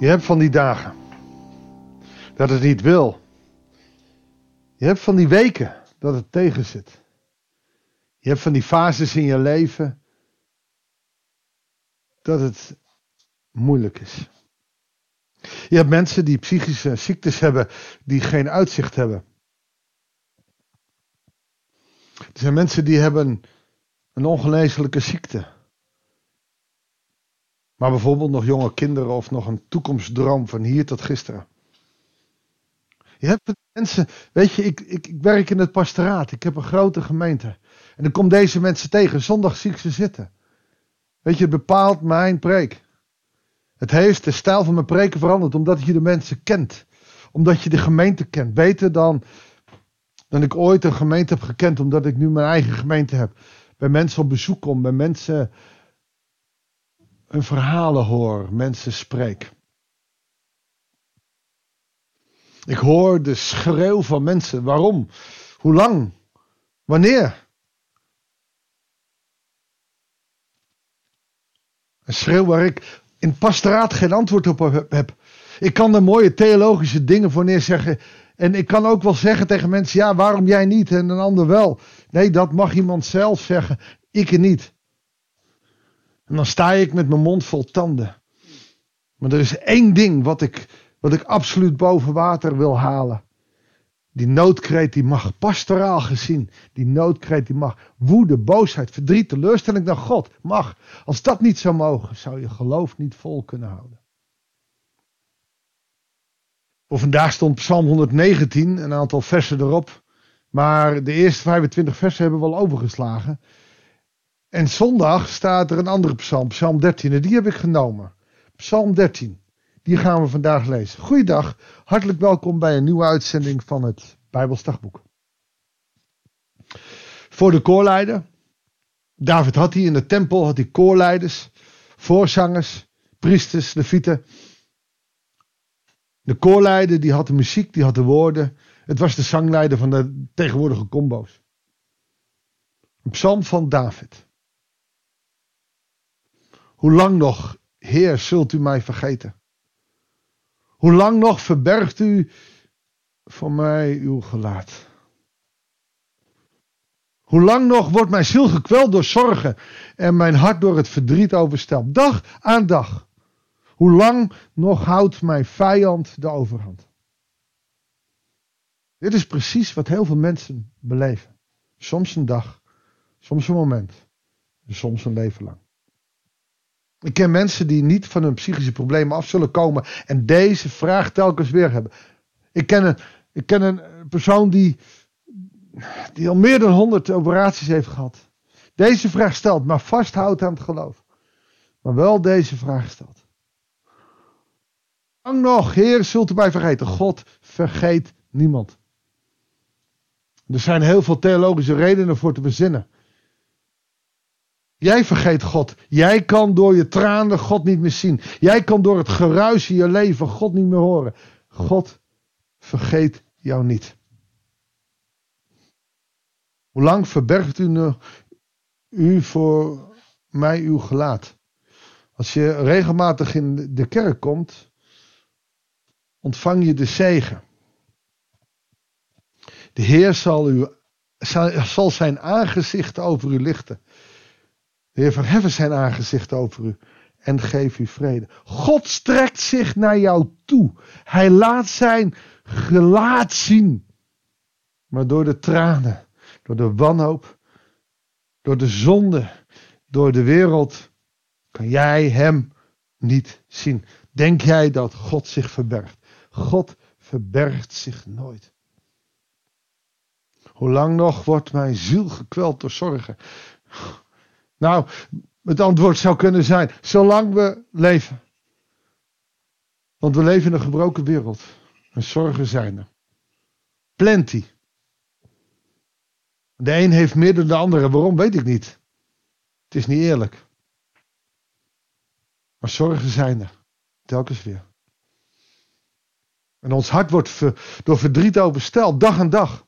Je hebt van die dagen dat het niet wil. Je hebt van die weken dat het tegen zit. Je hebt van die fases in je leven dat het moeilijk is. Je hebt mensen die psychische ziektes hebben, die geen uitzicht hebben. Er zijn mensen die hebben een ongeneeslijke ziekte. Maar bijvoorbeeld nog jonge kinderen of nog een toekomstdroom van hier tot gisteren. Je hebt mensen, weet je, ik, ik, ik werk in het pastoraat. Ik heb een grote gemeente. En dan kom deze mensen tegen. Zondag zie ik ze zitten. Weet je, het bepaalt mijn preek. Het heeft de stijl van mijn preken veranderd omdat je de mensen kent. Omdat je de gemeente kent. Beter dan, dan ik ooit een gemeente heb gekend omdat ik nu mijn eigen gemeente heb. Bij mensen op bezoek kom, bij mensen hun verhalen hoor, mensen spreek. Ik hoor de schreeuw van mensen. Waarom? Hoe lang? Wanneer? Een schreeuw waar ik in pastoraat geen antwoord op heb. Ik kan er mooie theologische dingen voor neerzeggen. En ik kan ook wel zeggen tegen mensen: ja, waarom jij niet en een ander wel? Nee, dat mag iemand zelf zeggen. Ik niet. En dan sta ik met mijn mond vol tanden. Maar er is één ding wat ik, wat ik absoluut boven water wil halen. Die noodkreet die mag, pastoraal gezien, die noodkreet die mag. Woede, boosheid, verdriet, teleurstelling naar God mag. Als dat niet zou mogen, zou je geloof niet vol kunnen houden. Voor vandaag stond Psalm 119, een aantal versen erop. Maar de eerste 25 versen hebben we al overgeslagen. En zondag staat er een andere psalm, psalm 13. En die heb ik genomen. Psalm 13. Die gaan we vandaag lezen. Goeiedag, hartelijk welkom bij een nieuwe uitzending van het Bijbelsdagboek. Voor de koorleider. David had hij in de tempel had hij koorleiders, voorzangers, priesters, levieten. De koorleider die had de muziek, die had de woorden. Het was de zangleider van de tegenwoordige combo's. Een psalm van David. Hoe lang nog, Heer, zult u mij vergeten? Hoe lang nog verbergt u voor mij uw gelaat? Hoe lang nog wordt mijn ziel gekweld door zorgen en mijn hart door het verdriet overstelpt? Dag aan dag. Hoe lang nog houdt mijn vijand de overhand? Dit is precies wat heel veel mensen beleven. Soms een dag, soms een moment, soms een leven lang. Ik ken mensen die niet van hun psychische problemen af zullen komen en deze vraag telkens weer hebben. Ik ken een, ik ken een persoon die, die al meer dan honderd operaties heeft gehad. Deze vraag stelt, maar vasthoudt aan het geloof. Maar wel deze vraag stelt. Lang nog, Heer, zult u mij vergeten. God vergeet niemand. Er zijn heel veel theologische redenen voor te bezinnen. Jij vergeet God. Jij kan door je tranen God niet meer zien. Jij kan door het geruis in je leven God niet meer horen. God vergeet jou niet. Hoe lang verbergt u, nu, u voor mij uw gelaat? Als je regelmatig in de kerk komt, ontvang je de zegen. De Heer zal, u, zal zijn aangezicht over u lichten Heer verheffen zijn aangezicht over u en geef u vrede. God strekt zich naar jou toe. Hij laat zijn gelaat zien. Maar door de tranen, door de wanhoop, door de zonde, door de wereld, kan jij hem niet zien. Denk jij dat God zich verbergt? God verbergt zich nooit. Hoe lang nog wordt mijn ziel gekweld door zorgen? Nou, het antwoord zou kunnen zijn: zolang we leven. Want we leven in een gebroken wereld. En zorgen zijn er. Plenty. De een heeft meer dan de andere. Waarom weet ik niet. Het is niet eerlijk. Maar zorgen zijn er. Telkens weer. En ons hart wordt door verdriet oversteld, dag aan dag.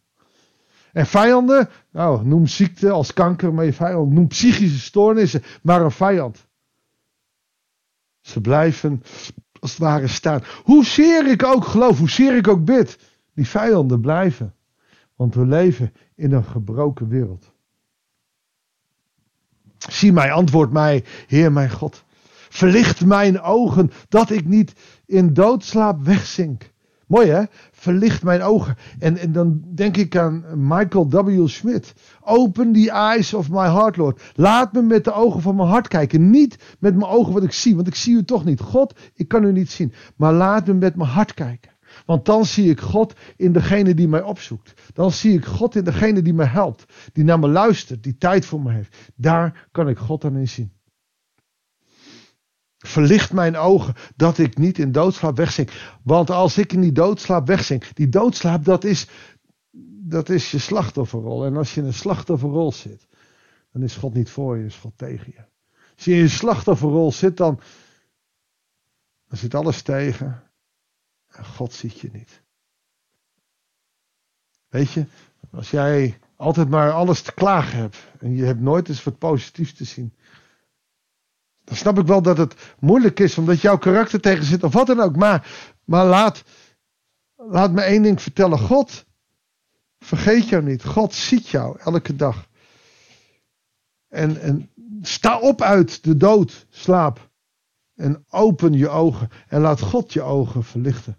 En vijanden, nou, noem ziekte als kanker maar je vijand. Noem psychische stoornissen maar een vijand. Ze blijven als het ware staan. Hoezeer ik ook geloof, hoezeer ik ook bid, die vijanden blijven. Want we leven in een gebroken wereld. Zie mij, antwoord mij, Heer mijn God. Verlicht mijn ogen, dat ik niet in doodslaap wegzink. Mooi hè? Verlicht mijn ogen. En, en dan denk ik aan Michael W. Smith. Open the eyes of my heart, Lord. Laat me met de ogen van mijn hart kijken. Niet met mijn ogen wat ik zie, want ik zie u toch niet. God, ik kan u niet zien. Maar laat me met mijn hart kijken. Want dan zie ik God in degene die mij opzoekt. Dan zie ik God in degene die me helpt. Die naar me luistert, die tijd voor me heeft. Daar kan ik God dan in zien. Verlicht mijn ogen dat ik niet in doodslaap wegzink. Want als ik in die doodslaap wegzink, die doodslaap dat is, dat is je slachtofferrol. En als je in een slachtofferrol zit, dan is God niet voor je, is God tegen je. Als je in je slachtofferrol zit, dan, dan zit alles tegen. En God ziet je niet. Weet je, als jij altijd maar alles te klagen hebt en je hebt nooit eens wat positiefs te zien, dan snap ik wel dat het moeilijk is, omdat jouw karakter tegen zit of wat dan ook. Maar, maar laat, laat me één ding vertellen. God vergeet jou niet. God ziet jou elke dag. En, en sta op uit de dood, slaap. En open je ogen. En laat God je ogen verlichten.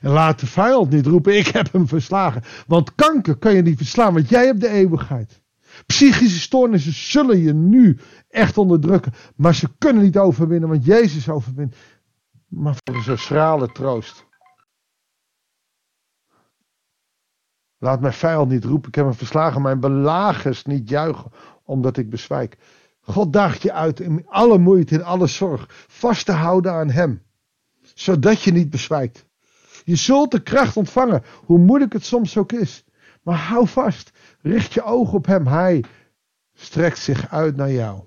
En laat de vijand niet roepen, ik heb hem verslagen. Want kanker kan je niet verslaan, want jij hebt de eeuwigheid. Psychische stoornissen zullen je nu echt onderdrukken. Maar ze kunnen niet overwinnen, want Jezus overwint. Maar voor zo'n schrale troost. Laat mijn vijand niet roepen, ik heb hem verslagen. Mijn belagers niet juichen, omdat ik bezwijk. God daagt je uit in alle moeite, in alle zorg, vast te houden aan hem. Zodat je niet bezwijkt. Je zult de kracht ontvangen, hoe moeilijk het soms ook is. Maar hou vast, richt je oog op Hem. Hij strekt zich uit naar jou.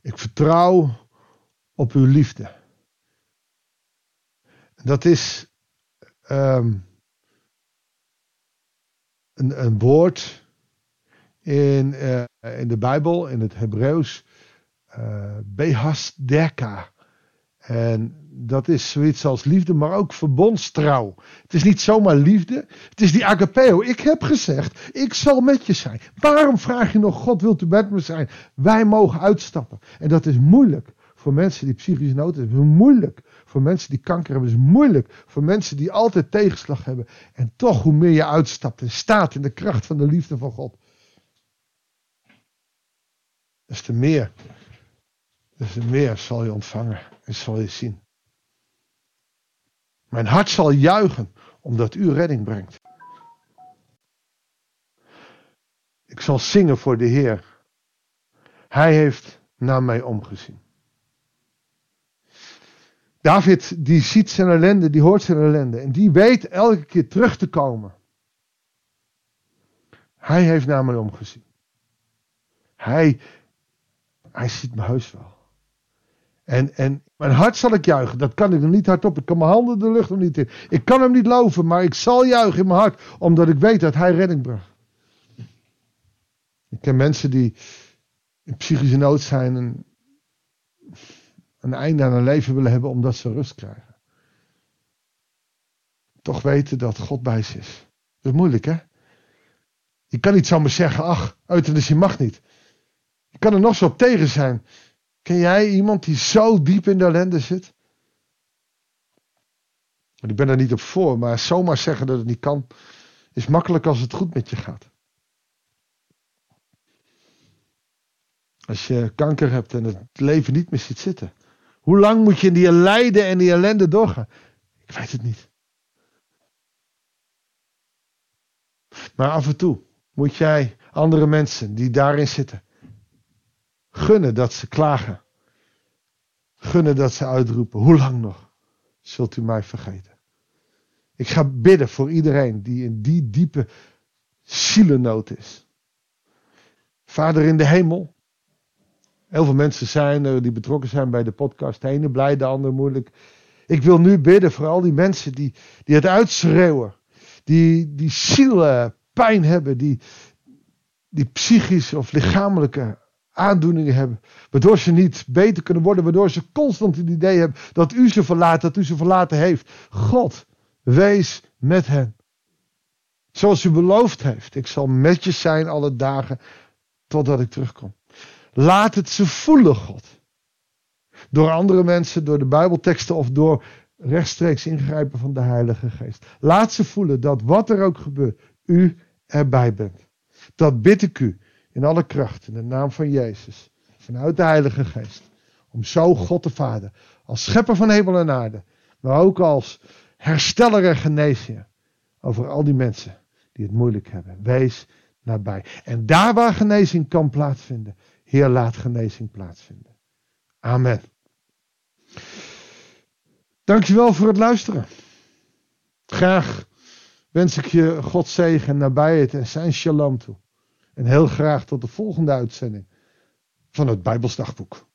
Ik vertrouw op uw liefde. Dat is um, een, een, woord in, uh, in de Bijbel, in het Hebreeuws, uh, behasdeka. En dat is zoiets als liefde, maar ook verbondstrouw. Het is niet zomaar liefde. Het is die agapeo. Ik heb gezegd, ik zal met je zijn. Waarom vraag je nog, God wilt u met me zijn? Wij mogen uitstappen. En dat is moeilijk voor mensen die psychische nood hebben. Het is moeilijk voor mensen die kanker hebben. Het is moeilijk voor mensen die altijd tegenslag hebben. En toch, hoe meer je uitstapt en staat in de kracht van de liefde van God. Des te meer, te meer zal je ontvangen en zal je zien. Mijn hart zal juichen omdat u redding brengt. Ik zal zingen voor de Heer. Hij heeft naar mij omgezien. David, die ziet zijn ellende, die hoort zijn ellende. En die weet elke keer terug te komen. Hij heeft naar mij omgezien. Hij, hij ziet me heus wel. En, en mijn hart zal ik juichen. Dat kan ik nog niet hardop. Ik kan mijn handen de lucht nog niet in. Ik kan hem niet loven, maar ik zal juichen in mijn hart. Omdat ik weet dat hij redding bracht. Ik ken mensen die in psychische nood zijn en een einde aan hun leven willen hebben omdat ze rust krijgen. Toch weten dat God bij ze is. Dat is moeilijk hè? Je kan niet zomaar zeggen, ach, euthanasie mag niet. Je kan er nog zo op tegen zijn. Ken jij iemand die zo diep in de ellende zit? Ik ben er niet op voor, maar zomaar zeggen dat het niet kan, is makkelijk als het goed met je gaat. Als je kanker hebt en het leven niet meer ziet zitten. Hoe lang moet je in die lijden en die ellende doorgaan? Ik weet het niet. Maar af en toe moet jij andere mensen die daarin zitten Gunnen dat ze klagen. Gunnen dat ze uitroepen. Hoe lang nog zult u mij vergeten? Ik ga bidden voor iedereen die in die diepe zielennood is. Vader in de hemel. Heel veel mensen zijn er die betrokken zijn bij de podcast. De ene blij, de ander moeilijk. Ik wil nu bidden voor al die mensen die, die het uitschreeuwen. Die, die zielenpijn hebben. Die, die psychisch of lichamelijke aandoeningen hebben. Waardoor ze niet beter kunnen worden. Waardoor ze constant het idee hebben dat u ze verlaat. Dat u ze verlaten heeft. God, wees met hen. Zoals u beloofd heeft. Ik zal met je zijn alle dagen totdat ik terugkom. Laat het ze voelen, God. Door andere mensen, door de Bijbelteksten of door rechtstreeks ingrijpen van de Heilige Geest. Laat ze voelen dat wat er ook gebeurt, u erbij bent. Dat bid ik u in alle kracht, in de naam van Jezus, vanuit de Heilige Geest. Om zo God de Vader, als schepper van hemel en aarde, maar ook als hersteller en genezer over al die mensen die het moeilijk hebben. Wees nabij. En daar waar genezing kan plaatsvinden, Heer, laat genezing plaatsvinden. Amen. Dankjewel voor het luisteren. Graag wens ik je God zegen, nabijheid en zijn shalom toe. En heel graag tot de volgende uitzending van het Bijbelsdagboek.